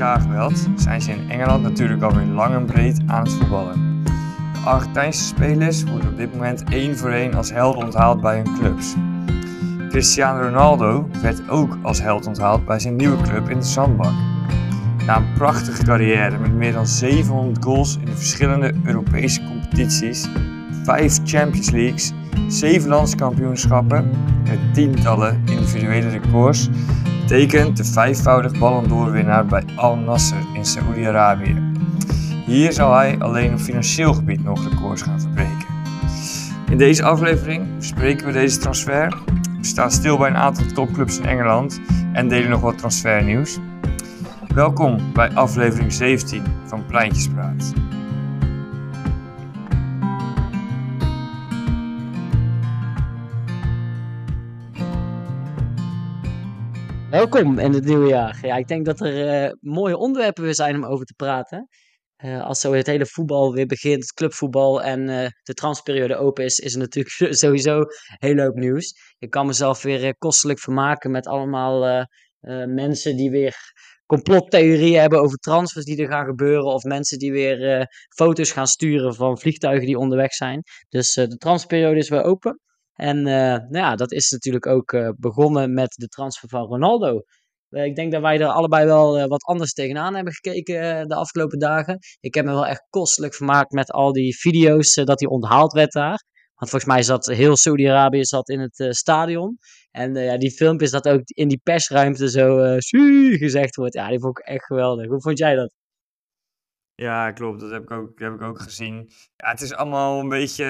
WK-geweld zijn ze in Engeland natuurlijk alweer lang en breed aan het voetballen. De Argentijnse spelers worden op dit moment één voor één als held onthaald bij hun clubs. Cristiano Ronaldo werd ook als held onthaald bij zijn nieuwe club in de Zandbak. Na een prachtige carrière met meer dan 700 goals in de verschillende Europese competities, 5 Champions Leagues, 7 landskampioenschappen en tientallen individuele records, tekent de vijfvoudig Ballon bij Al Nasser in Saoedi-Arabië. Hier zal hij alleen op financieel gebied nog records gaan verbreken. In deze aflevering bespreken we deze transfer, we staan stil bij een aantal topclubs in Engeland en delen nog wat transfernieuws. Welkom bij aflevering 17 van Pleintjespraat. Welkom in het nieuwe jaar. Ja, ik denk dat er uh, mooie onderwerpen weer zijn om over te praten. Uh, als zo het hele voetbal weer begint, het clubvoetbal en uh, de transperiode open is, is er natuurlijk sowieso heel leuk nieuws. Ik kan mezelf weer kostelijk vermaken met allemaal mensen die weer complottheorieën hebben over transfers die er gaan gebeuren. Of mensen die weer foto's gaan sturen van vliegtuigen die onderweg zijn. Dus de transperiode is weer open. En uh, nou ja, dat is natuurlijk ook uh, begonnen met de transfer van Ronaldo. Uh, ik denk dat wij er allebei wel wat anders tegenaan hebben gekeken de afgelopen dagen. Ik heb me wel echt kostelijk vermaakt met al die video's dat hij onthaald werd daar. Want volgens mij zat heel Saudi-Arabië zat in het stadion. En ja, die filmpjes dat ook in die persruimte zo gezegd wordt. Ja, die vond ik echt geweldig. Hoe vond jij dat? Ja, klopt. Dat heb ik ook, heb ik ook gezien. Ja, het is allemaal een beetje.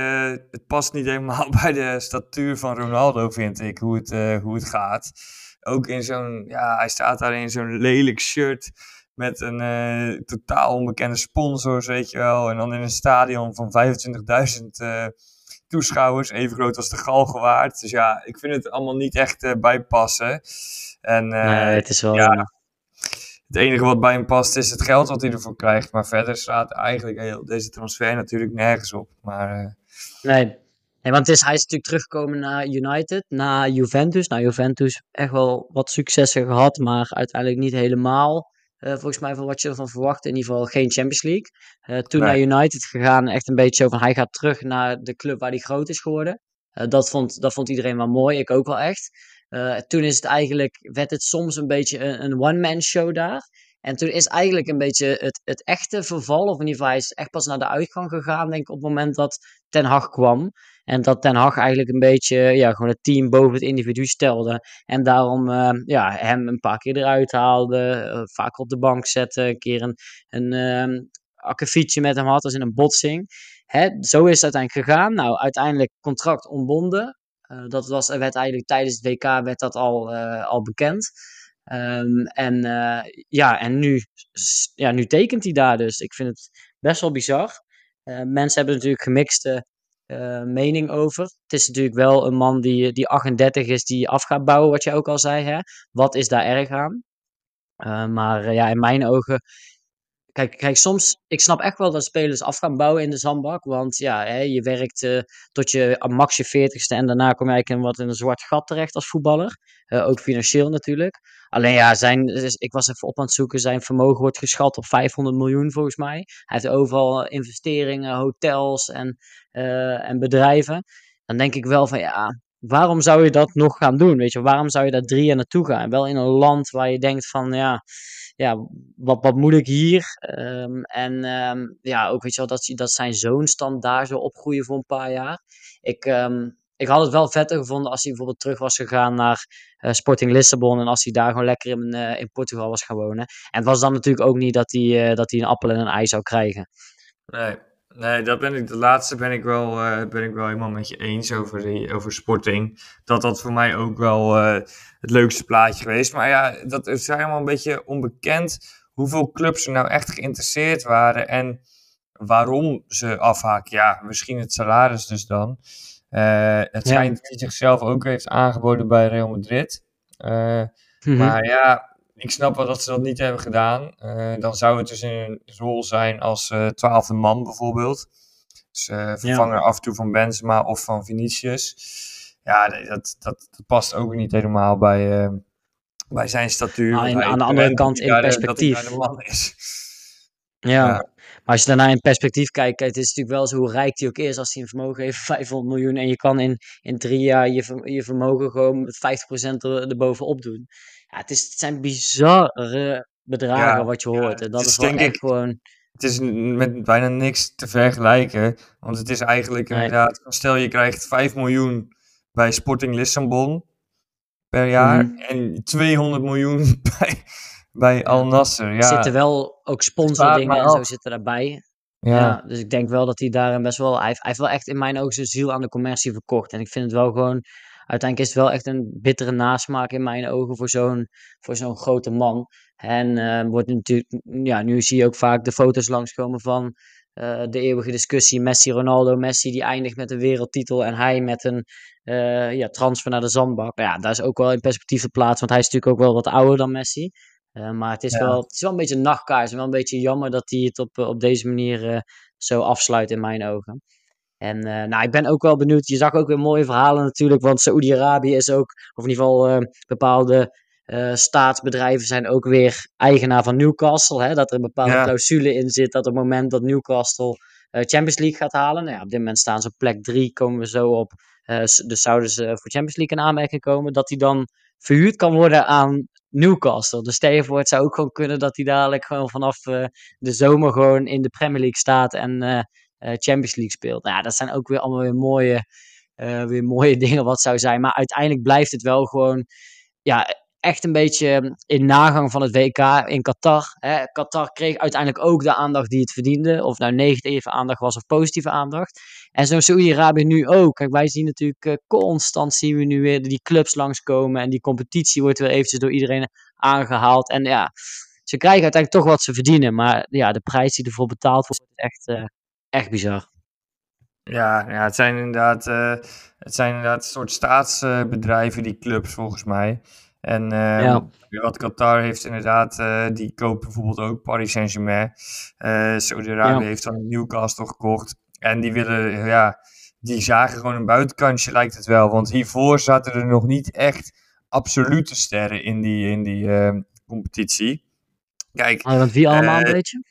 Het past niet helemaal bij de statuur van Ronaldo, vind ik, hoe het, uh, hoe het gaat. Ook in zo'n. Ja, hij staat daar in zo'n lelijk shirt. Met een uh, totaal onbekende sponsors, weet je wel. En dan in een stadion van 25.000 uh, eh, toeschouwers. Even groot als de Galgenwaard. Dus ja, ik vind het allemaal niet echt bijpassen. En, nee, het is wel. Ja, het enige wat bij hem past is het geld wat hij ervoor krijgt. Maar verder staat eigenlijk heel, deze transfer natuurlijk nergens op. Maar, uh... nee. nee, want het is, hij is natuurlijk teruggekomen naar United, naar Juventus. Nou, Juventus echt wel wat successen gehad, maar uiteindelijk niet helemaal. Uh, volgens mij van wat je ervan verwacht. In ieder geval geen Champions League. Uh, toen naar United gegaan, echt een beetje zo van hij gaat terug naar de club waar hij groot is geworden. dat, vond, dat vond iedereen wel mooi, ik ook wel echt. Uh, toen is het eigenlijk, werd het soms een beetje een, one-man show daar. En toen is eigenlijk een beetje het, het echte verval, of in ieder echt pas naar de uitgang gegaan, denk ik, op het moment dat Ten Hag kwam. En dat Ten Hag eigenlijk een beetje, ja, gewoon het team boven het individu stelde. En daarom, uh, ja, hem een paar keer eruit haalde, uh, vaak op de bank zette, een keer een, een uh, akkefietje met hem had, als in een botsing. Hè, zo is het uiteindelijk gegaan. Nou, uiteindelijk contract ontbonden. Uh, dat was, werd eigenlijk tijdens het WK werd dat al, uh, al bekend. Um, en, uh, ja, en nu, ja, nu tekent hij daar dus. Ik vind het best wel bizar. mensen hebben natuurlijk gemixte mening over. Het is natuurlijk wel een man die, die 38 is, die af gaat bouwen, wat je ook al zei. Hè? Wat is daar erg aan? maar ja, in mijn ogen Kijk, kijk, soms, ik snap echt wel dat spelers af gaan bouwen in de zandbak. Want ja, hè, je werkt uh, tot je max je veertigste en daarna kom je eigenlijk in wat een zwart gat terecht als voetballer. Uh, ook financieel natuurlijk. Alleen ja, zijn, ik was even op aan het zoeken, zijn vermogen wordt geschat op 500 miljoen volgens mij. Hij heeft overal investeringen, hotels en, en bedrijven. Dan denk ik wel van ja, waarom zou je dat nog gaan doen? Weet je, waarom zou je daar drie jaar naartoe gaan? Wel in een land waar je denkt van ja ja, wat, wat moet ik hier? Um, en um, ja, ook weet je wel, dat, dat zijn zoons dan daar zo opgroeien voor een paar jaar. Ik, um, ik had het wel vetter gevonden als hij bijvoorbeeld terug was gegaan naar uh, Sporting Lissabon. En als hij daar gewoon lekker in, uh, in Portugal was gaan wonen. En het was dan natuurlijk ook niet dat hij, uh, dat hij een appel en een ei zou krijgen. Nee, Nee, dat ben ik, de laatste ben ik wel, uh, ben ik wel helemaal met je eens over, die, over sporting. Dat dat voor mij ook wel uh, het leukste plaatje geweest. Maar ja, dat is helemaal een beetje onbekend hoeveel clubs er nou echt geïnteresseerd waren en waarom ze afhaken. Ja, misschien het salaris dus dan. Uh, het schijnt dat hij zichzelf ook heeft aangeboden bij Real Madrid. Mm -hmm. Maar ja, ik snap wel dat ze dat niet hebben gedaan. Uh, dan zou het dus een rol zijn als uh, twaalfde man bijvoorbeeld. Dus uh, vervanger ja. af en toe van Benzema of van Vinicius. Ja, dat, dat, dat past ook niet helemaal bij, bij zijn statuur. En hij aan de andere kant in daar- perspectief. daar de man is. Ja. Ja. Maar als je daarna in perspectief kijkt, kijk, het is natuurlijk wel zo hoe rijk hij ook is. Als hij een vermogen heeft van 500 miljoen en je kan in, in drie jaar je, je vermogen gewoon met 50% er, erbovenop doen. Ja, het, is, het zijn bizarre bedragen Ja, wat je ja, hoort. En dat is, is wel denk echt ik- gewoon... Het is met bijna niks te vergelijken. Want het is eigenlijk Nee. inderdaad... Stel je krijgt 5 miljoen bij Sporting Lissabon per jaar. Mhm. En 200 miljoen bij, bij Al Nasser. Er Ja, zitten wel ook sponsordingen en zo zitten daarbij. ja. Ja. dus ik denk wel dat hij daarin best wel. Hij heeft, hij heeft wel echt in mijn ogen zijn ziel aan de commercie verkocht. En ik vind het wel gewoon. Uiteindelijk is het wel echt een bittere nasmaak in mijn ogen voor zo'n, voor zo'n grote man. En eh, wordt natuurlijk, ja, nu zie je ook vaak de foto's langskomen van eh, de eeuwige discussie Messi, Ronaldo, Messi die eindigt met een wereldtitel en hij met een eh, ja, transfer naar de zandbak. Maar ja, daar is ook wel in perspectief te plaatsen, want hij is natuurlijk ook wel wat ouder dan Messi. Eh, maar het is, Ja. wel, het is wel een beetje een nachtkaars en wel een beetje jammer dat hij het op, op deze manier zo afsluit in mijn ogen. En eh, nou, ik ben ook wel benieuwd. Je zag ook weer mooie verhalen natuurlijk. Want Saoedi-Arabië is ook, of in ieder geval eh, bepaalde eh, staatsbedrijven zijn ook weer eigenaar van Newcastle. Hè? Dat er een bepaalde Ja. clausule in zit dat op het moment dat Newcastle Champions League gaat halen. Nou ja, op dit moment staan ze op plek 3, komen we zo op. Dus zouden ze voor Champions League in aanmerking komen. Dat die dan verhuurd kan worden aan Newcastle. Dus stel je voor, het zou ook gewoon kunnen dat hij dadelijk gewoon vanaf de zomer gewoon in de Premier League staat en Champions League speelt. Nou ja, dat zijn ook weer allemaal weer mooie, eh, weer mooie dingen wat zou zijn. Maar uiteindelijk blijft het wel gewoon, ja, echt een beetje in nagang van het WK in Qatar. Hè. Qatar kreeg uiteindelijk ook de aandacht die het verdiende. Of nou negatieve aandacht was of positieve aandacht. En zo Saoedi-Arabië nu ook. Kijk, wij zien natuurlijk eh, constant zien we nu weer die clubs langskomen. En die competitie wordt weer eventjes door iedereen aangehaald. En ja, ze krijgen uiteindelijk toch wat ze verdienen. Maar ja, de prijs die ervoor betaald wordt, is echt, eh, echt bizar. Ja, ja, het zijn inderdaad, eh, het zijn inderdaad een soort staatsbedrijven, die clubs volgens mij. En ehm, Ja. wat Qatar heeft inderdaad, eh, die koopt bijvoorbeeld ook Paris Saint-Germain. Eh Saudi-Arabië Ja. heeft dan Newcastle gekocht. En die willen, ja, die zagen gewoon een buitenkantje lijkt het wel. Want hiervoor zaten er nog niet echt absolute sterren in die, in die ehm, competitie. Kijk, want wie allemaal een beetje?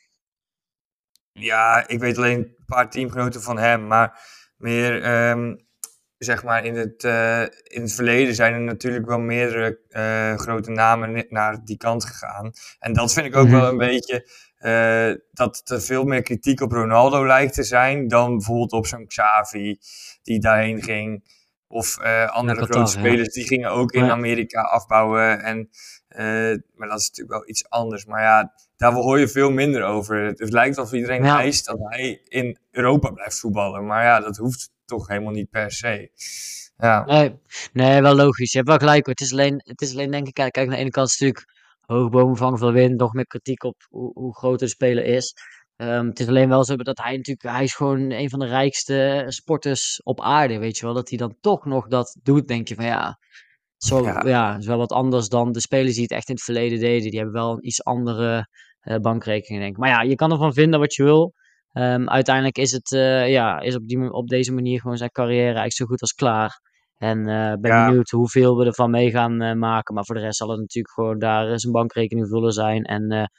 Ja, ik weet alleen een paar teamgenoten van hem, maar meer, ehm, zeg maar, in het, eh, in het verleden zijn er natuurlijk wel meerdere eh, grote namen naar die kant gegaan. En dat vind ik ook Mhm. wel een beetje, eh, dat er veel meer kritiek op Ronaldo lijkt te zijn dan bijvoorbeeld op zo'n Xavi die daarheen ging. Of andere grote spelers, die gingen ook in. Amerika afbouwen. En, eh, maar dat is natuurlijk wel iets anders. Maar ja, daar hoor je veel minder over. Het, lijkt alsof iedereen Ja. eist dat hij in Europa blijft voetballen. Maar ja, dat hoeft toch helemaal niet per se. Ja, Nee, nee, wel logisch. Je hebt wel gelijk. hoor. Het is alleen, het is alleen denk ik, kijk, kijk, aan de ene kant is natuurlijk hoge bomen vangen veel wind, nog meer kritiek op hoe, hoe groot de speler is. Ehm, het is alleen wel zo dat hij natuurlijk, hij is gewoon een van de rijkste sporters op aarde, weet je wel. Dat hij dan toch nog dat doet, denk je van ja, zo, Ja. ja. is wel wat anders dan de spelers die het echt in het verleden deden. Die hebben wel een iets andere eh, bankrekening, denk ik. Maar ja, je kan ervan vinden wat je wil. Ehm, uiteindelijk is het, eh, ja, is op, die, op deze manier gewoon zijn carrière eigenlijk zo goed als klaar. En eh ben Ja. benieuwd hoeveel we ervan mee gaan maken. Maar voor de rest zal het natuurlijk gewoon daar zijn bankrekening vullen zijn. En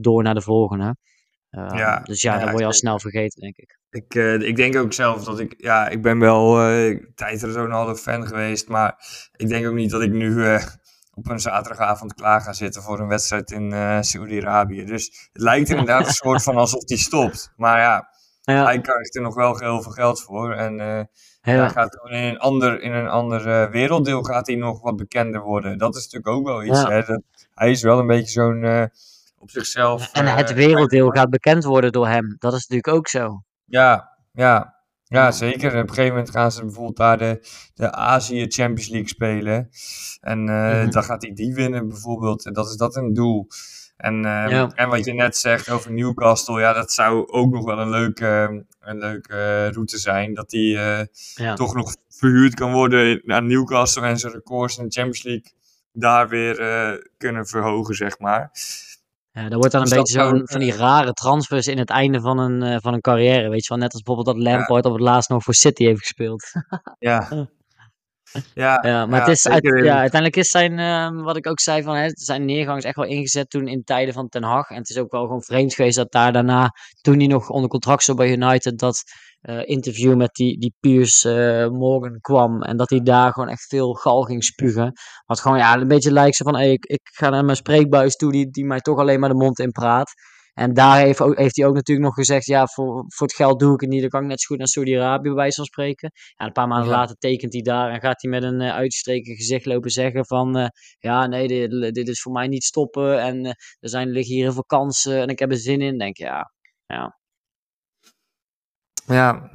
door naar de volgende. Ehm, Ja, dus ja, dan word je al snel vergeten, denk ik. Ik, eh, ik denk ook zelf dat ik... Ja, ik ben wel eh tijd Ronaldo-fan geweest. Maar ik denk ook niet dat ik nu eh, op een zaterdagavond klaar ga zitten voor een wedstrijd in Saoedi-Arabië. Dus het lijkt inderdaad een soort van alsof hij stopt. Maar ja, Ja, hij krijgt er nog wel heel veel geld voor. En ja. hij gaat in een ander, in een ander werelddeel gaat hij nog wat bekender worden. Dat is natuurlijk ook wel iets. Ja. Hè? Dat, hij is wel een beetje zo'n op zichzelf. En het werelddeel gaat bekend worden door hem. Dat is natuurlijk ook zo. Ja, ja. Ja, zeker. Op een gegeven moment gaan ze bijvoorbeeld daar de, de Azië Champions League spelen. En eh, Mhm. dan gaat hij die winnen bijvoorbeeld. En dat is dat een doel. En, ehm, Ja. en wat je net zegt over Newcastle, ja, dat zou ook nog wel een leuke, een leuke eh, route zijn. Dat die eh, Ja. toch nog verhuurd kan worden naar Newcastle en zijn records in de Champions League daar weer kunnen verhogen, zeg maar. Ja, dat wordt dan een Dus beetje zo'n van die rare transfers in het einde van een, eh, van een carrière. Weet je wel, net als bijvoorbeeld dat Lampard op het laatst nog voor City heeft gespeeld. Ja. Ja, Ja, maar ja, het is uit- ja, uiteindelijk is zijn, ehm, wat ik ook zei, van, hè, zijn neergang is echt wel ingezet toen in tijden van Ten Hag. En het is ook wel gewoon vreemd geweest dat daar daarna, toen hij nog onder contract zat bij United, dat eh, interview met die, die Piers eh, Morgan kwam. En dat hij daar gewoon echt veel gal ging spugen. Wat gewoon ja, een beetje lijkt zo van, hey, ik, ik ga naar mijn spreekbuis toe, die, die mij toch alleen maar de mond in praat. En daar heeft, ook, heeft hij ook natuurlijk nog gezegd, ja, voor, voor het geld doe ik het niet. Dan kan ik net zo goed naar Saudi-Arabië bij wijze van spreken. Ja, een paar maanden Ja. later tekent hij daar en gaat hij met een uh, uitgestreken gezicht lopen zeggen van... Uh, ja, nee, dit, dit, is voor mij niet stoppen en uh, er zijn, liggen hier heel veel kansen en ik heb er zin in. denk je, ja, ja. Ja.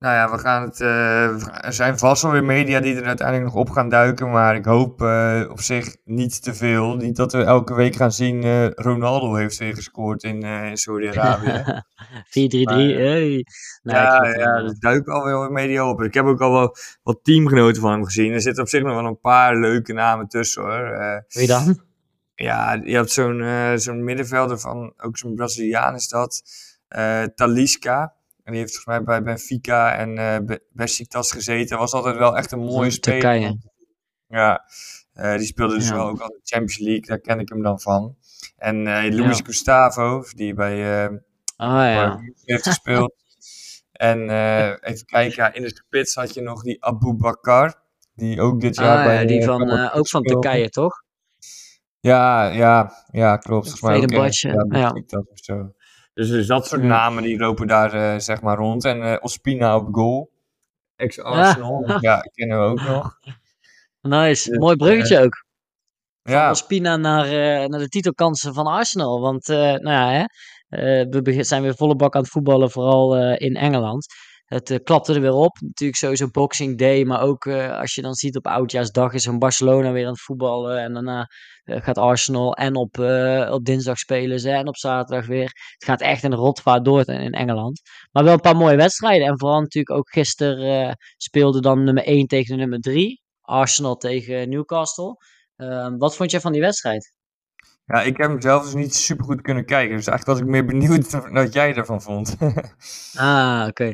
Nou ja, we gaan het. Uh, er zijn vast wel weer media die er uiteindelijk nog op gaan duiken. Maar ik hoop uh, op zich niet te veel. Niet dat we elke week gaan zien. Uh, Ronaldo heeft weer gescoord in, in Saudi-Arabië. 4-3-3. Hey. Nee, ja, ja, er duiken alweer weer media op. Ik heb ook al wel wat teamgenoten van hem gezien. Er zitten op zich nog wel een paar leuke namen tussen hoor. Wie dan? Ja, je hebt zo'n zo'n middenvelder van. Ook zo'n Braziliaan is dat. Talisca. En die heeft volgens mij bij Benfica en uh, Besiktas gezeten. Was altijd wel echt een mooie speler. Turkije. Ja, uh, die speelde dus ja. wel ook al de Champions League. Daar ken ik hem dan van. En uh, Luis ja. Gustavo, die bij oh, ja. heeft gespeeld. en even kijken, in de spits had je nog die Abu Bakar. Die ook dit jaar oh, bij... Ja, die van, ook van Turkije, toch? Ja, ja, ja, klopt. Volgens mij ook ja, ja. dat of zo. Dus, dus dat soort namen die lopen daar uh, zeg maar rond. En uh, Ospina op goal. Ex-Arsenal. Ja. ja, kennen we ook nog. Nice. Dus, Mooi bruggetje uh, ook. Van ja. Ospina naar, naar de titelkansen van Arsenal. Want nou ja, hè, we zijn weer volle bak aan het voetballen, vooral in Engeland. Het uh, klapte er weer op. Natuurlijk sowieso Boxing Day. Maar ook uh, als je dan ziet op Oudjaarsdag is een Barcelona weer aan het voetballen. En daarna uh, gaat Arsenal en op, op dinsdag spelen ze. En op zaterdag weer. Het gaat echt een rotvaart door in, in Engeland. Maar wel een paar mooie wedstrijden. En vooral natuurlijk ook gisteren speelde dan nummer 1 tegen nummer 3. Arsenal tegen Newcastle. Ehm, wat vond jij van die wedstrijd? Ja, ik heb hem zelf dus niet super goed kunnen kijken. Dus eigenlijk was ik meer benieuwd wat jij ervan vond. ah, oké.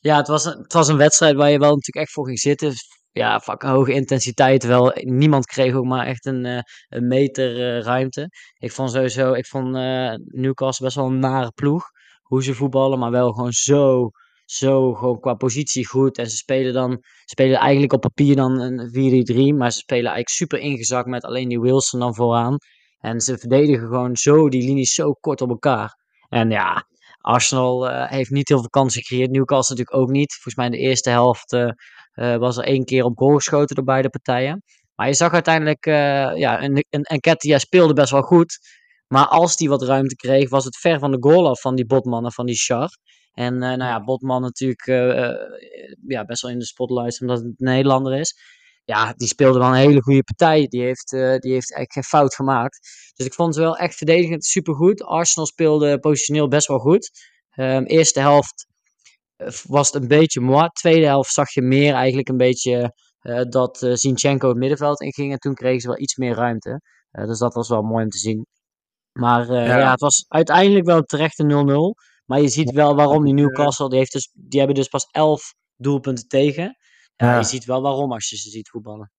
Ja, het was, een, het was een wedstrijd waar je wel natuurlijk echt voor ging zitten. Ja, een hoge intensiteit. Wel, niemand kreeg ook maar echt een, uh, een meter uh, ruimte. Ik vond sowieso, ik vond uh, Newcastle best wel een nare ploeg. Hoe ze voetballen, maar wel gewoon zo, zo gewoon qua positie goed. En ze spelen dan, spelen eigenlijk op papier dan een 4-3, maar ze spelen eigenlijk super ingezakt met alleen die Wilson dan vooraan. En ze verdedigen gewoon zo die linies zo kort op elkaar. En ja, Arsenal uh, heeft niet heel veel kansen gecreëerd. Newcastle natuurlijk ook niet. Volgens mij in de eerste helft uh, uh, was er één keer op goal geschoten door beide partijen. Maar je zag uiteindelijk, ja, een, een speelde best wel goed. Maar als die wat ruimte kreeg, was het ver van de goal af van die Botman en van die Char. En nou ja, Botman natuurlijk ja, best wel in de spotlight, omdat het een Nederlander is ja, die speelde wel een hele goede partij. Die heeft, uh, die heeft eigenlijk geen fout gemaakt. Dus ik vond ze wel echt verdedigend supergoed. Arsenal speelde positioneel best wel goed. Um, eerste helft was het een beetje mooi. Tweede helft zag je meer eigenlijk een beetje uh, dat uh, Zinchenko het middenveld inging. En toen kregen ze wel iets meer ruimte. dus dat was wel mooi om te zien. Maar ja. ja. het was uiteindelijk wel terecht een 0-0. Maar je ziet wel waarom die Newcastle, die, heeft dus, die hebben dus pas 11 doelpunten tegen. Ja, je ziet wel waarom als je ze ziet voetballen.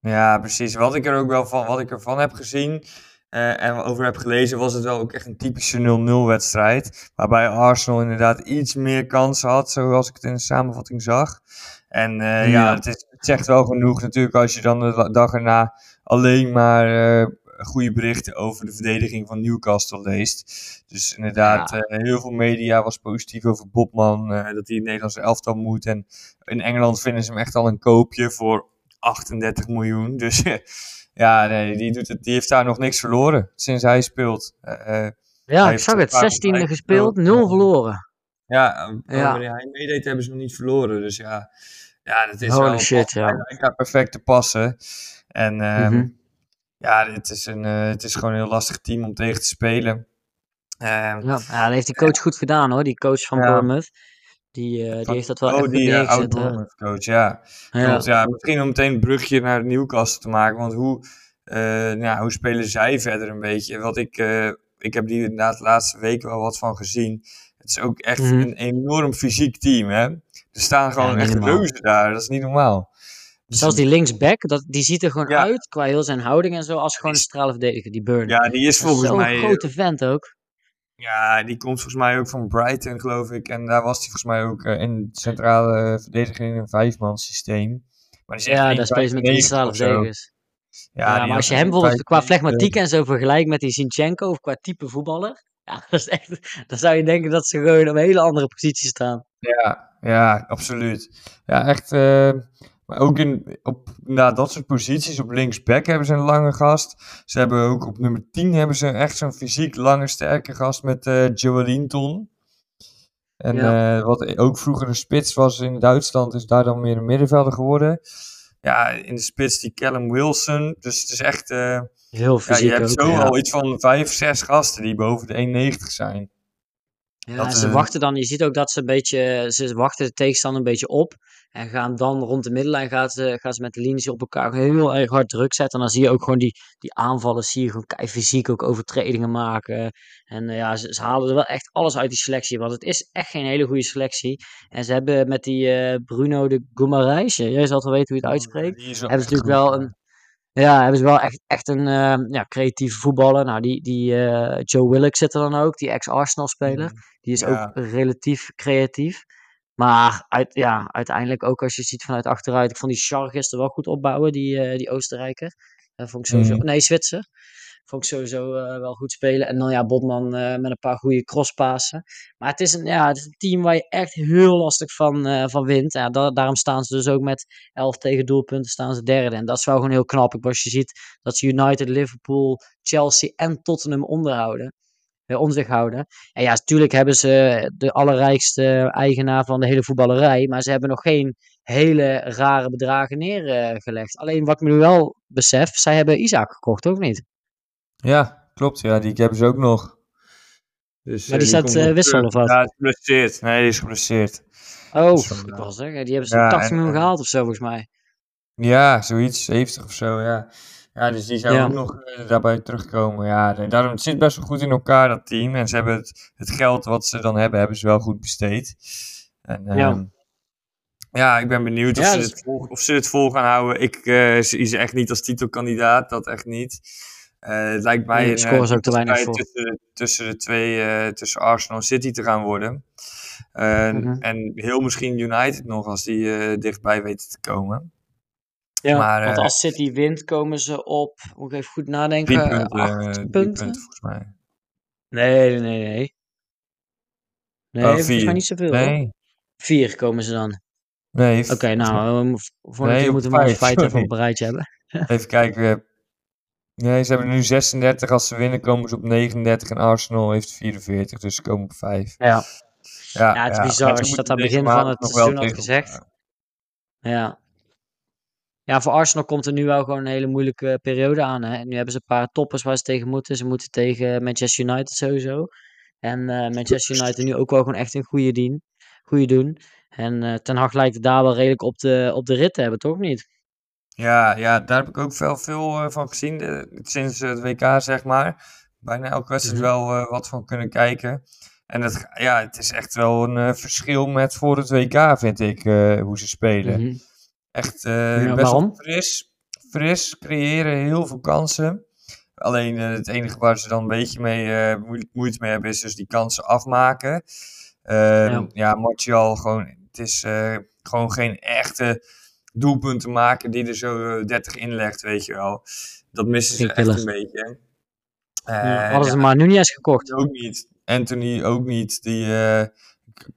Ja, precies. Wat ik er ook wel van, wat ik ervan heb gezien uh, en over heb gelezen, was het wel ook echt een typische 0-0 wedstrijd. Waarbij Arsenal inderdaad iets meer kansen had, zoals ik het in de samenvatting zag. En uh, ja. ja, het, is, het zegt wel genoeg natuurlijk als je dan de dag erna alleen maar uh, goede berichten over de verdediging van Newcastle leest. Dus inderdaad, ja. uh, heel veel media was positief over Bobman, uh, dat hij in Nederlandse elftal moet. En in Engeland vinden ze hem echt al een koopje voor 38 miljoen. Dus ja, nee, die, doet het, die heeft daar nog niks verloren sinds hij speelt. Ja, ik zag het. 16e gespeeld, 0 verloren. Ja, ja. wanneer hij meedeed hebben ze nog niet verloren. Dus ja, ja dat is Holy wel shit, ja. Hij perfect te passen. En um, mm -hmm. Ja, het is, een, uh, het is gewoon een heel lastig team om tegen te spelen. Um, ja, ja, dat heeft die coach goed gedaan hoor, die coach van ja. Bournemouth. Die, uh, die heeft dat wel oh, echt die uh, oud coach, ja. ja. Klopt, ja. Misschien om meteen een brugje naar Newcastle te maken. Want hoe, uh, ja, hoe spelen zij verder een beetje? Wat ik, ik heb die inderdaad de laatste weken wel wat van gezien. Het is ook echt Mhm. een enorm fysiek team, hè. Er staan gewoon echt reuzen daar. Dat is niet normaal. Dus Zelfs die linksback, dat, die ziet er gewoon Ja. uit qua heel zijn houding en zo als gewoon een Is- stralen verdediger, die Burn. Ja, die is volgens mij... grote vent ook. Ja, die komt volgens mij ook van Brighton, geloof ik. En daar was hij volgens mij ook eh, in centrale verdediger in een vijfman systeem. Maar die is echt Ja, daar spelen ze met drie 1,95 stralen of zo. verdedigers. Ja, Ja, maar als je hem bijvoorbeeld qua 1,95. flegmatiek en zo vergelijkt met die Zinchenko of qua type voetballer, ja, dat is echt, dan zou je denken dat ze gewoon op een hele andere positie staan. Ja, ja, absoluut. Ja, echt. eh, maar ook in, op nou, dat soort posities, op linksback hebben ze een lange gast. Ze hebben ook op nummer 10 hebben ze echt zo'n fysiek lange, sterke gast met eh Joelinton. En Ja. eh, wat ook vroeger een spits was in Duitsland, is daar dan meer een middenvelder geworden. Ja, in de spits die Callum Wilson. Dus het is echt. eh, Heel ja, fysiek je hebt ook. zo ja. al iets van vijf, zes gasten die boven de 1,90 zijn. Ja, Dat, ze wachten dan, je ziet ook dat ze een beetje, ze wachten de tegenstander een beetje op. En gaan dan rond de middenlijn, gaan ze, gaan ze met de linies op elkaar heel erg hard druk zetten. En dan zie je ook gewoon die, die aanvallen, zie je gewoon kei fysiek ook overtredingen maken. En eh, ja, ze, ze halen er wel echt alles uit die selectie. Want het is echt geen hele goede selectie. En ze hebben met die eh, Bruno de Guimaraes, eh, jij zal het wel weten hoe je het uitspreekt. Hebben ze natuurlijk wel een, ja, hebben ze wel echt, echt een eh, ja, creatieve voetballer. Nou, die, die eh, Joe Willock zit er dan ook, die ex-Arsenal speler. Die is Ja. ook relatief creatief. Maar uit, ja, uiteindelijk ook als je ziet vanuit achteruit. Ik vond die Char gisteren wel goed opbouwen, die, eh, die Oostenrijker. Vond ik sowieso. Mhm. Nee, Zwitser. Vond ik sowieso eh, wel goed spelen. En dan ja, Botman eh, met een paar goede crosspassen. Maar het is een, ja, het is een team waar je echt heel lastig van, eh, van wint. Ja, da- daarom staan ze dus ook met 11 tegen doelpunten staan ze derde. En dat is wel gewoon heel knap. Als je ziet dat ze United, Liverpool, Chelsea en Tottenham onderhouden. om zich houden. En ja, natuurlijk hebben ze de allerrijkste eigenaar van de hele voetballerij. Maar ze hebben nog geen hele rare bedragen neergelegd. Alleen wat ik me nu wel besef, zij hebben Isaac gekocht, ook niet? Ja, klopt. Ja, die hebben ze ook nog. Dus, Maar eh, die staat, eh, wissel of wat? Ja, is geblesseerd. Nee, die is geblesseerd. Oh, is van, ik eh, wil zeggen, die hebben ze ja, 80 en, miljoen eh, gehaald of zo, volgens mij. Ja, zoiets. 70 of zo, ja. Ja, dus die zou Ja. ook nog daarbij terugkomen. Ja, daarom, het zit best wel goed in elkaar, dat team. En ze hebben het, het geld wat ze dan hebben, hebben ze wel goed besteed. En, Ja. ja. ja, ik ben benieuwd of, Ja, ze dit vol, of ze het vol gaan houden. Ik eh, zie ze echt niet als titelkandidaat, dat echt niet. Eh, het lijkt mij een eh, ze ook te weinig voor. tussen, tussen de twee, eh, tussen Arsenal en City te gaan worden. En- Mhm. En heel misschien United nog, als die dichtbij weten te komen. Ja, maar, want als City wint, komen ze op, moet ik even goed nadenken, Drie punten, acht punten? punten volgens mij. Nee, nee, nee, nee. Oh, volgens mij niet zoveel. hoor. Nee, Vier komen ze dan. nee. Oké, nou, we Nee, moeten we vijf, feiten even op een rijtje hebben. Even kijken. Nee, ze hebben nu 36. Als ze winnen komen ze op 39 en Arsenal heeft 44. Dus ze komen op 5. Ja, Ja, Ja, het is bizar als je dat aan het begin van het seizoen had gezegd. ja. Ja, voor Arsenal komt er nu wel gewoon een hele moeilijke periode aan. Hè? En nu hebben ze een paar toppers waar ze tegen moeten. Ze moeten tegen Manchester United sowieso. En eh, Manchester United nu ook wel gewoon echt een goede, dien, goede doen. En eh, Ten Hag lijkt het daar wel redelijk op de, op de rit te hebben, toch niet? Ja, ja, daar heb ik ook veel, veel eh, van gezien. de- sinds het WK, zeg maar. Bijna elke wedstrijd Mhm. wel eh, wat van kunnen kijken. En het, ja, het is echt wel een eh, verschil met voor het WK, vind ik, eh, hoe ze spelen. Mhm. Echt eh, Ja, best wel fris. Fris, creëren heel veel kansen. Alleen eh, het enige waar ze dan een beetje mee, eh, moe- moeite mee hebben is dus die kansen afmaken. Ehm, Ja. ja, Martial, gewoon, het is eh, gewoon geen echte doelpunten maken die er zo eh, 30 inlegt, weet je wel. Dat missen ze echt een beetje. Ja, Eh, hadden ze ja, maar Nunez gekocht. ook niet. Anthony ook niet. Die, eh,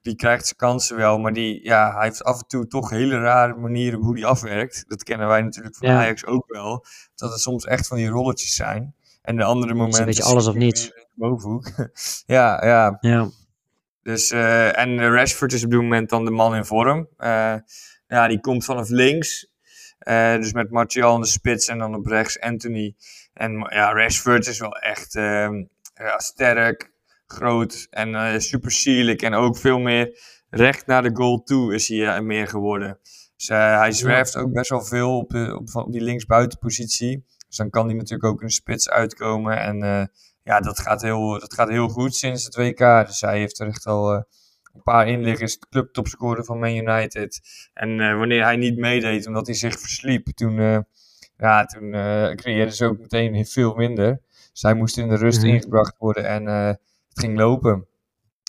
die krijgt zijn kansen wel, maar die, ja, hij heeft af en toe toch hele rare manieren hoe hij afwerkt. Dat kennen wij natuurlijk van Ja. Ajax ook wel. Dat het soms echt van die rolletjes zijn. En de andere momenten... beetje alles of niets. bovenhoek. ja, ja. Ja. Dus, eh, en eh, Rashford is op dit moment dan de man in vorm. Ja, die komt vanaf links. Eh, dus met Martial in de spits en dan op rechts Anthony. En ja, Rashford is wel echt ehm, ja, sterk, groot en eh, super sierlijk. En ook veel meer recht naar de goal toe is hij eh, meer geworden. Dus hij zwerft ook best wel veel op, de, op, van- op die linksbuitenpositie. Dus dan kan hij natuurlijk ook in de spits uitkomen. En ja, dat gaat, heel, dat gaat heel goed sinds het WK. Dus hij heeft er echt al een paar inliggers clubtopscorer van Man United. En wanneer hij niet meedeed omdat hij zich versliep, toen, ja, toen creëerden ze ook meteen veel minder. Dus hij moest in de rust mhm. ingebracht worden en het ging lopen.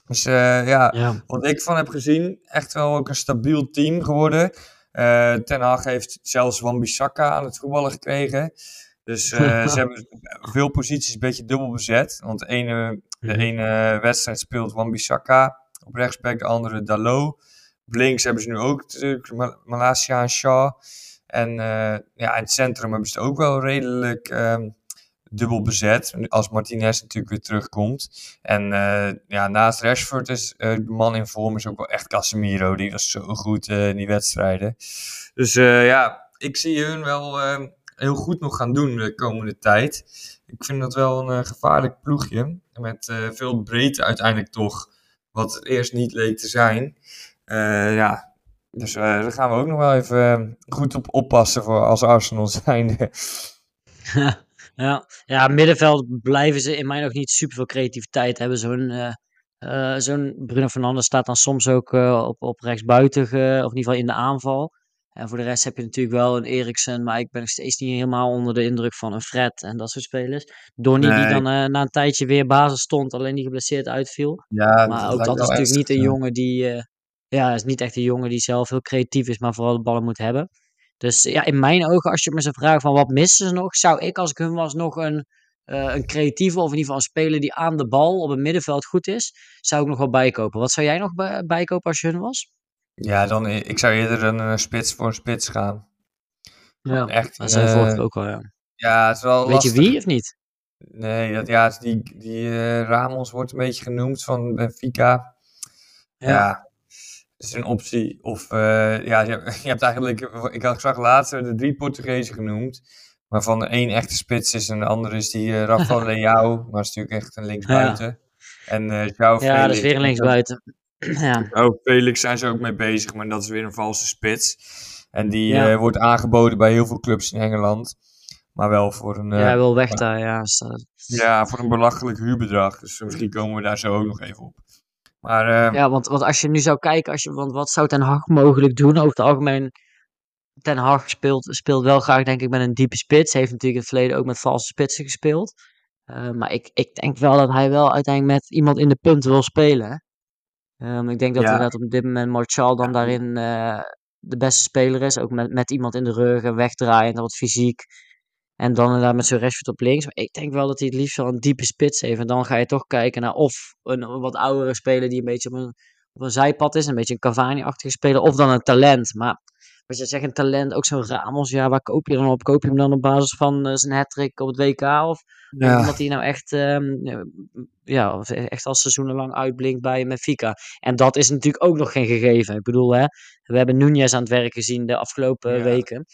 Dus ja, ja, wat ik van heb gezien, echt wel ook een stabiel team geworden. Ten Hag heeft zelfs Wan-Bissaka aan het voetballen gekregen. Dus uh, ze hebben veel posities een beetje dubbel bezet. Want de ene, de mhm. ene wedstrijd speelt Wan-Bissaka op rechtsback, de andere Dalo. Links hebben ze nu ook natuurlijk Malasia en Shaw. En uh, ja, in het centrum hebben ze ook wel redelijk um, dubbel bezet. Als Martinez natuurlijk weer terugkomt. En uh, ja, naast Rashford is de man in vorm is ook wel echt Casemiro. Die was zo goed in die wedstrijden. Dus ja, ik zie hun wel ehm, heel goed nog gaan doen de komende tijd. Ik vind dat wel een gevaarlijk ploegje. Met veel breedte uiteindelijk toch. Wat het eerst niet leek te zijn. Uh, ja, dus daar gaan we ook nog wel even goed op oppassen voor als Arsenal zijnde. ja, ja, middenveld blijven ze in mij nog niet super veel creativiteit hebben. Zo'n zo'n Bruno Fernandes staat dan soms ook op, op rechtsbuiten, of in ieder geval in de aanval. En voor de rest heb je natuurlijk wel een Eriksen, maar ik ben nog steeds niet helemaal onder de indruk van een Fred en dat soort spelers. Donny die dan uh, na een tijdje weer basis stond, alleen die geblesseerd uitviel. Ja, maar ook dat is natuurlijk niet een jongen die, uh, ja, is niet echt een jongen die zelf heel creatief is, maar vooral de ballen moet hebben. Dus ja, in mijn ogen, als je me zou vragen van wat missen ze nog, zou ik als ik hun was nog een, uh, een creatieve of in ieder geval een speler die aan de bal op het middenveld goed is, zou ik nog wel bijkopen. Wat zou jij nog bijkopen als je hun was? Ja, dan, ik zou eerder een, een spits voor een spits gaan. Ja, echt, dat zei uh, ook al, ja. Ja, het is wel Weet je wie of niet? Nee, dat, ja, die, die uh, Ramos wordt een beetje genoemd van Benfica. Ja, ja is een optie. Of uh, ja, je, je, hebt eigenlijk, ik had zag later de drie Portugezen genoemd. Waarvan de één echte spits is en de andere is die uh, Rafael Leao. Maar is natuurlijk echt een linksbuiten. Ja. En uh, João Ja, dat is weer een linksbuiten. Ja. Oh, Felix zijn ze ook mee bezig, maar dat is weer een valse spits. En die ja. uh, wordt aangeboden bij heel veel clubs in Engeland. Maar wel voor een... Uh, ja, hij wil weg daar, ja. Ja, voor een belachelijk huurbedrag. Dus misschien komen we daar zo ook nog even op. Maar, uh, ja, want, want als je nu zou kijken, als je, want wat zou Ten Hag mogelijk doen? Over het algemeen, Ten Hag speelt, speelt wel graag, denk ik, met een diepe spits. Heeft natuurlijk in het verleden ook met valse spitsen gespeeld. Uh, maar ik, ik denk wel dat hij wel uiteindelijk met iemand in de punten wil spelen. Um, ik denk dat ja. inderdaad op dit moment Martial dan daarin uh, de beste speler is. Ook met, met iemand in de rug en wegdraaien en wat fysiek. En dan inderdaad met zijn Rashford op links. Maar ik denk wel dat hij het liefst wel een diepe spits heeft. En dan ga je toch kijken naar of een, een wat oudere speler die een beetje op een, op een zijpad is. Een beetje een Cavani-achtige speler. Of dan een talent. Maar wat je zegt, een talent, ook zo'n Ramos. Ja, waar koop je dan op? Koop je hem dan op basis van uh, zijn hat op het WK? Of ja. omdat hij nou echt, um, ja, echt al seizoenenlang uitblinkt bij Benfica. En dat is natuurlijk ook nog geen gegeven. Ik bedoel, hè, we hebben Nunez aan het werk gezien de afgelopen weken.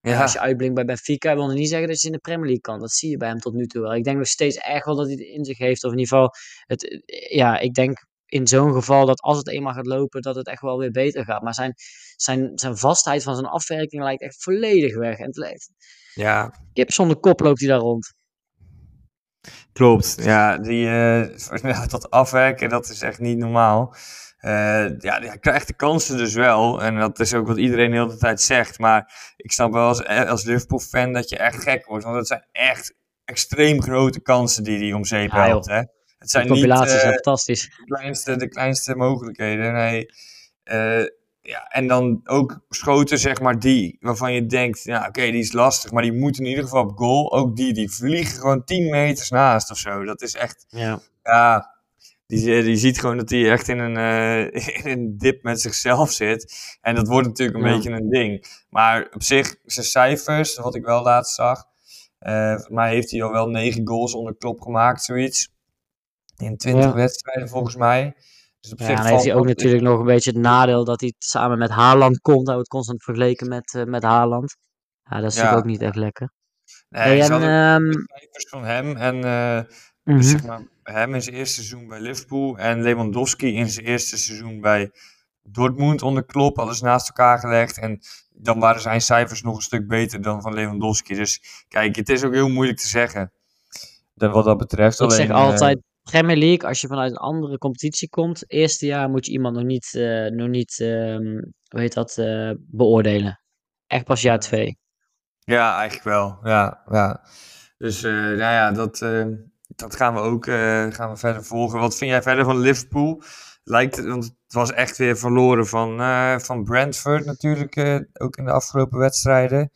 Ja. Als je uitblinkt bij Benfica, wil dat niet zeggen dat je in de Premier League kan. Dat zie je bij hem tot nu toe wel. Ik denk nog steeds echt wel dat hij het in zich heeft. Of in ieder geval, het, ja, ik denk in zo'n geval dat als het eenmaal gaat lopen, dat het echt wel weer beter gaat. Maar zijn, zijn, zijn vastheid van zijn afwerking lijkt echt volledig weg. En het lijkt, ja. Kip zonder kop loopt hij daar rond. Klopt, ja, die, uh, dat afwerken, dat is echt niet normaal. Uh, ja, hij krijgt de kansen dus wel. En dat is ook wat iedereen de hele tijd zegt. Maar ik snap wel als, eh, als Liverpool-fan dat je echt gek wordt. Want het zijn echt extreem grote kansen die hij om zeep helpt. Hè? Het zijn de niet, is fantastisch. De kleinste, de kleinste mogelijkheden. Nee, uh, ja, en dan ook schoten, zeg maar, die waarvan je denkt, ja, oké, die is lastig, maar die moet in ieder geval op goal. Ook die, die vliegen gewoon 10 meters naast of zo. Dat is echt, ja, ja die, die ziet gewoon dat hij echt in een, uh, in een dip met zichzelf zit. En dat wordt natuurlijk een beetje een ding. Maar op zich, zijn cijfers, wat ik wel laatst zag, uh, maar heeft hij al wel 9 goals onder klop gemaakt, zoiets. In 20 wedstrijden volgens mij. Dus ja, dan heeft hij ook natuurlijk nog een beetje het nadeel dat hij samen met Haaland komt. Hij wordt constant vergeleken met, uh, met Haaland. Ja, dat is natuurlijk ook niet echt lekker. Nee, en, um... cijfers van hem en uh, mm -hmm. zeg maar, hem in zijn eerste seizoen bij Liverpool en Lewandowski in zijn eerste seizoen bij Dortmund onder Klopp, alles naast elkaar gelegd. En dan waren zijn cijfers nog een stuk beter dan van Lewandowski. Dus kijk, het is ook heel moeilijk te zeggen. Dat wat dat betreft. Ik zeg altijd, Premier League, als je vanuit een andere competitie komt, eerste jaar moet je iemand nog niet, uh, nog niet um, hoe heet dat, uh, beoordelen. Echt pas jaar twee. Ja, eigenlijk wel. Ja, ja. Dus uh, nou ja, dat, dat gaan we ook gaan we verder volgen. Wat vind jij verder van Liverpool? Lijkt het, want het was echt weer verloren van, van Brentford natuurlijk, ook in de afgelopen wedstrijden.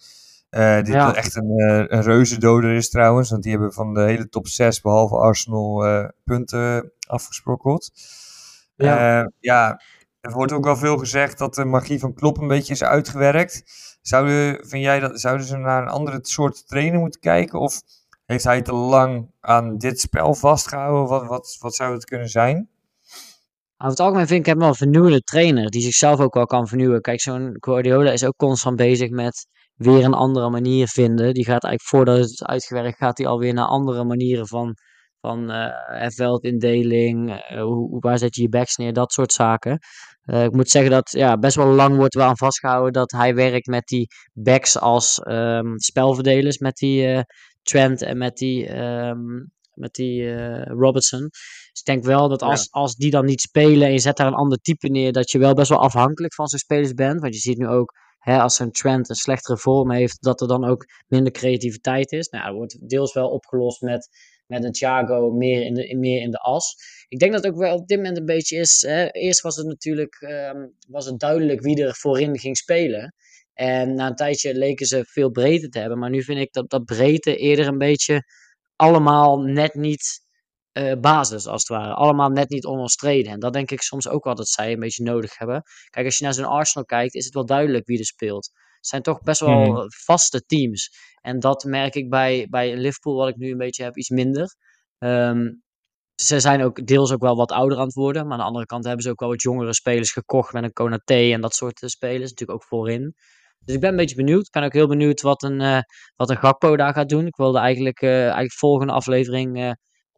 Uh, die ja. echt een, uh, een reuzendoder is trouwens. Want die hebben van de hele top 6, behalve Arsenal, uh, punten afgesprokkeld. Ja. ja, er wordt ook wel veel gezegd dat de magie van Klopp een beetje is uitgewerkt. Zouden, vind jij dat, zouden ze naar een andere soort trainer moeten kijken? Of heeft hij te lang aan dit spel vastgehouden? Wat, wat, wat zou het kunnen zijn? Over het algemeen vind ik hem wel een vernieuwende trainer. Die zichzelf ook wel kan vernieuwen. Kijk, zo'n Guardiola is ook constant bezig met weer een andere manier vinden. Die gaat eigenlijk voordat het is uitgewerkt, gaat hij alweer naar andere manieren van, van uh, veldindeling, uh, hoe, waar zet je je backs neer, dat soort zaken. Uh, ik moet zeggen dat ja, best wel lang wordt wel aan vastgehouden dat hij werkt met die backs als um, spelverdelers, met die Trent en met die, um, met die Robertson. Dus ik denk wel dat als, als die dan niet spelen en je zet daar een ander type neer, dat je wel best wel afhankelijk van zijn spelers bent. Want je ziet nu ook hè, als een trend een slechtere vorm heeft, dat er dan ook minder creativiteit is. Nou, dat wordt deels wel opgelost met, met een Thiago meer in, de, meer in de as. Ik denk dat het ook wel op dit moment een beetje is. Hè, eerst was het natuurlijk um, was het duidelijk wie er voorin ging spelen. En na een tijdje leken ze veel breedte te hebben. Maar nu vind ik dat dat breedte eerder een beetje allemaal net niet uh, basis, als het ware. Allemaal net niet onomstreden. En dat denk ik soms ook wel dat zij een beetje nodig hebben. Kijk, als je naar zo'n Arsenal kijkt, is het wel duidelijk wie er speelt. Het zijn toch best wel hmm. vaste teams. En dat merk ik bij, bij Liverpool, wat ik nu een beetje heb, iets minder. Um, ze zijn ook deels ook wel wat ouder aan het worden. Maar aan de andere kant hebben ze ook wel wat jongere spelers gekocht. Met een Konaté en dat soort spelers. Natuurlijk ook voorin. Dus ik ben een beetje benieuwd. Ik ben ook heel benieuwd wat een, uh, wat een Gakpo daar gaat doen. Ik wilde eigenlijk, uh, eigenlijk volgende aflevering uh,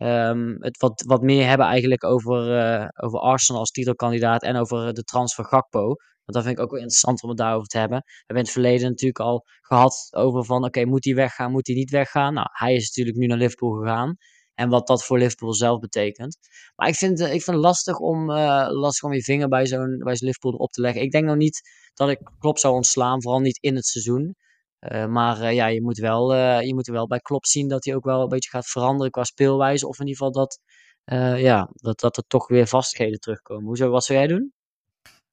Um, het wat, wat meer hebben eigenlijk over, uh, over Arsenal als titelkandidaat en over de transfer Gakpo. Want dat vind ik ook wel interessant om het daarover te hebben. We hebben in het verleden natuurlijk al gehad over van oké, moet hij weggaan, moet hij niet weggaan? Nou, hij is natuurlijk nu naar Liverpool gegaan. En wat dat voor Liverpool zelf betekent. Maar ik vind, ik vind het lastig om, uh, lastig om je vinger bij zo'n bij Liverpool erop te leggen. Ik denk nog niet dat ik Klopp zou ontslaan, vooral niet in het seizoen. Uh, maar uh, ja, je moet, wel, uh, je moet wel bij Klopp zien dat hij ook wel een beetje gaat veranderen qua speelwijze. Of in ieder geval dat, ja, dat, dat er toch weer vastigheden terugkomen. Hoezo, wat zou jij doen?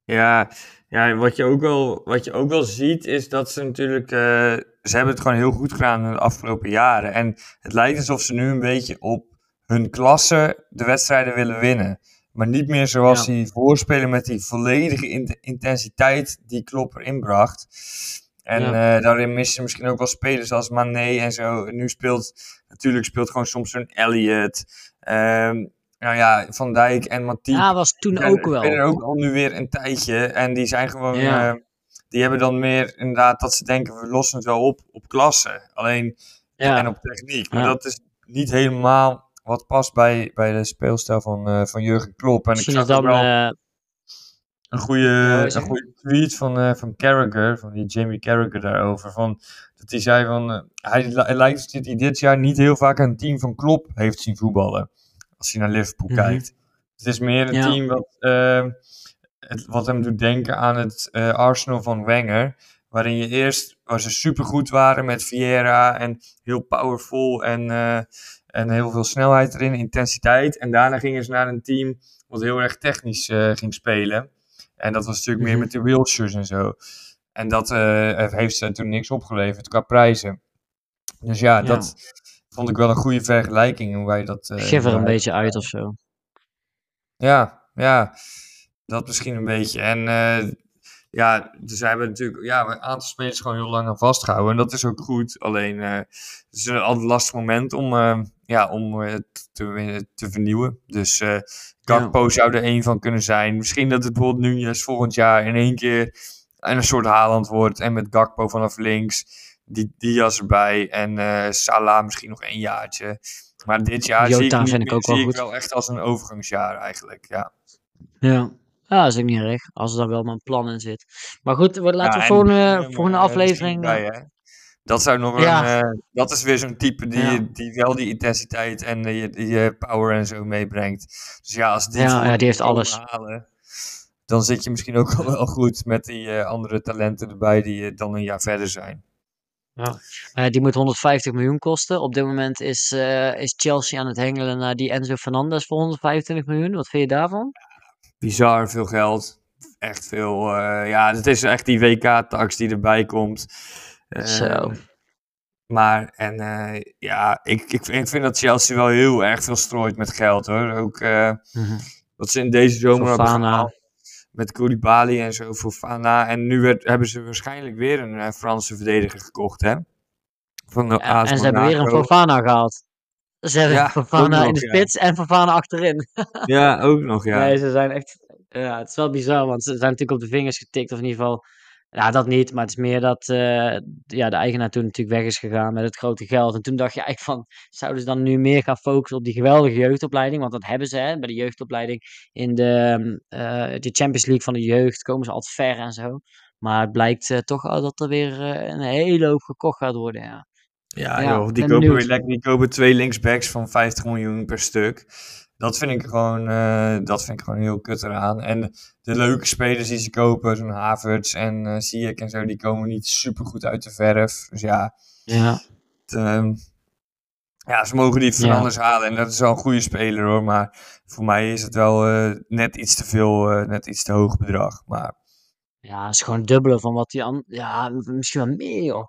Ja, ja wat, je ook wel, wat je ook wel ziet is dat ze natuurlijk... ze hebben het gewoon heel goed gedaan in de afgelopen jaren. En het lijkt alsof ze nu een beetje op hun klasse de wedstrijden willen winnen. Maar niet meer zoals ja. die voorspelen met die volledige intensiteit die Klopp erin bracht. En ja. uh, daarin missen misschien ook wel spelers als Mané en zo. Nu speelt natuurlijk speelt gewoon soms een Elliot. Um, nou ja, Van Dijk en Mathieu. Ja, was toen ook wel. Die ook al nu weer een tijdje. En die zijn gewoon... Ja. Uh, die hebben dan meer inderdaad dat ze denken, we lossen het wel op op klasse. Alleen, ja. en op techniek. Maar dat is niet helemaal wat past bij, bij de speelstijl van, uh, van Jurgen Klopp. En Misschien ik zag dan... Wel, een goede, een goede tweet van, uh, van Carragher, van die Jamie Carragher daarover. Van, dat hij zei van, uh, hij, hij lijkt dat hij dit jaar niet heel vaak een team van Klopp heeft zien voetballen. Als hij naar Liverpool mm -hmm. kijkt. Het is meer een ja. team wat, uh, het, wat hem doet denken aan het Arsenal van Wenger. Waarin je eerst, waar ze supergoed waren met Vieira en heel powerful en, en heel veel snelheid erin, intensiteit. En daarna gingen ze naar een team wat heel erg technisch ging spelen. En dat was natuurlijk meer mhm. met de Wilshires en zo. En dat uh, heeft ze toen niks opgeleverd qua prijzen. Dus ja, dat vond ik wel een goede vergelijking. Hoe wij dat. Uh, Geef er een beetje uit of zo. Ja, ja. Dat misschien een beetje. En uh, ja, dus we hebben natuurlijk ja, een aantal spelers gewoon heel lang aan vastgehouden. En dat is ook goed. Alleen, uh, het is een altijd lastig moment om, uh, ja, om uh, te, te vernieuwen. Dus Gakpo ja. zou er één van kunnen zijn. Misschien dat het bijvoorbeeld nu juist volgend jaar in één keer een soort Haaland wordt. En met Gakpo vanaf links, die Diaz erbij. En Salah misschien nog een jaartje. Maar dit jaar Jota zie ik, vind ik ook zie wel, ik wel echt als een overgangsjaar eigenlijk, ja. Ja, ja, dat is ook niet erg. Als er dan wel maar een plan in zit. Maar goed, laten ja, we volgende, volgende aflevering. Bij, hè? Dat zou nog Ja. een, eh, dat is weer zo'n type die, Ja. die wel die intensiteit en die, die eh, power en zo meebrengt. Dus ja, als die, Ja, ja, die heeft alles. halen, dan zit je misschien ook al wel goed met die eh, andere talenten erbij die eh, dan een jaar verder zijn. Eh, die moet 150 miljoen kosten. Op dit moment is, eh, is Chelsea aan het hengelen naar die Enzo Fernandez voor 125 miljoen. Wat vind je daarvan? Bizar veel geld. Echt veel. eh, ja, het is echt die WK-tax die erbij komt. Eh, Zo. Maar, en eh, ja, ik, ik, ik vind dat Chelsea wel heel erg veel strooit met geld hoor. Ook eh, wat ze in deze zomer hebben Fofana. gehaald. Met Koulibaly en zo voor Fana. En nu werd, hebben ze waarschijnlijk weer een eh, Franse verdediger gekocht, hè? Van de Ja, AS en ze hebben weer een. Fofana gehaald. Ze hebben Ja, in de ja. spits en Fofana achterin. Ja, ook nog, ja. Nee, ze zijn echt. Ja, het is wel bizar, want ze zijn natuurlijk op de vingers getikt, of in ieder geval. Ja, dat niet, maar het is meer dat eh, ja, de eigenaar toen natuurlijk weg is gegaan met het grote geld. En toen dacht je eigenlijk van, zouden ze dan nu meer gaan focussen op die geweldige jeugdopleiding? Want dat hebben ze, hè, bij de jeugdopleiding in de, eh, de Champions League van de jeugd komen ze altijd ver en zo. Maar het blijkt eh, toch al dat er weer een hele hoop gekocht gaat worden, ja. Ja, Ja, joh, die kopen, benieuwd. weer lekker, die kopen twee linksbacks van 50 miljoen per stuk. Dat vind ik gewoon, eh, dat vind ik gewoon heel kut eraan. En de leuke spelers die ze kopen, zo'n Havertz en Ziyech en zo, die komen niet super goed uit de verf. Dus ja, Ja, het, ehm, ja ze mogen die van Ja. anders halen. En dat is wel een goede speler hoor. Maar voor mij is het wel eh, net iets te veel, net iets te hoog bedrag. Maar ja, het is gewoon dubbele van wat die an... Ja, misschien wel meer, joh.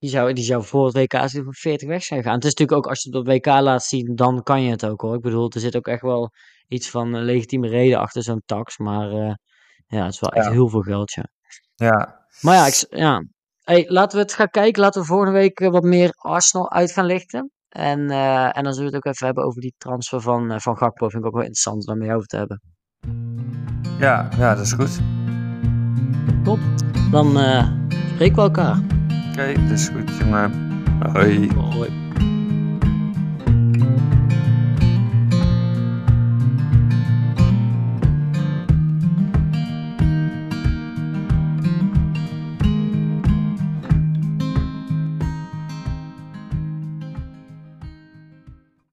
Die zou, die zou voor het WK voor 40 weg zijn gegaan. Het is natuurlijk ook, als je het op het WK laat zien, dan kan je het ook hoor. Ik bedoel, er zit ook echt wel iets van een legitieme reden achter zo'n tax. Maar eh, ja, het is wel echt heel veel geld, ja. ja, Maar ja, ik, ja. Hey, laten we het gaan kijken. Laten we volgende week eh, wat meer Arsenal uit gaan lichten. En, eh, en dan zullen we het ook even hebben over die transfer van, van Gakpo. Vind ik ook wel interessant om daarmee over te hebben. ja, ja, dat is goed. Dan eh, spreken we elkaar. Oké, dat is goed jongen. Hoi. Hoi.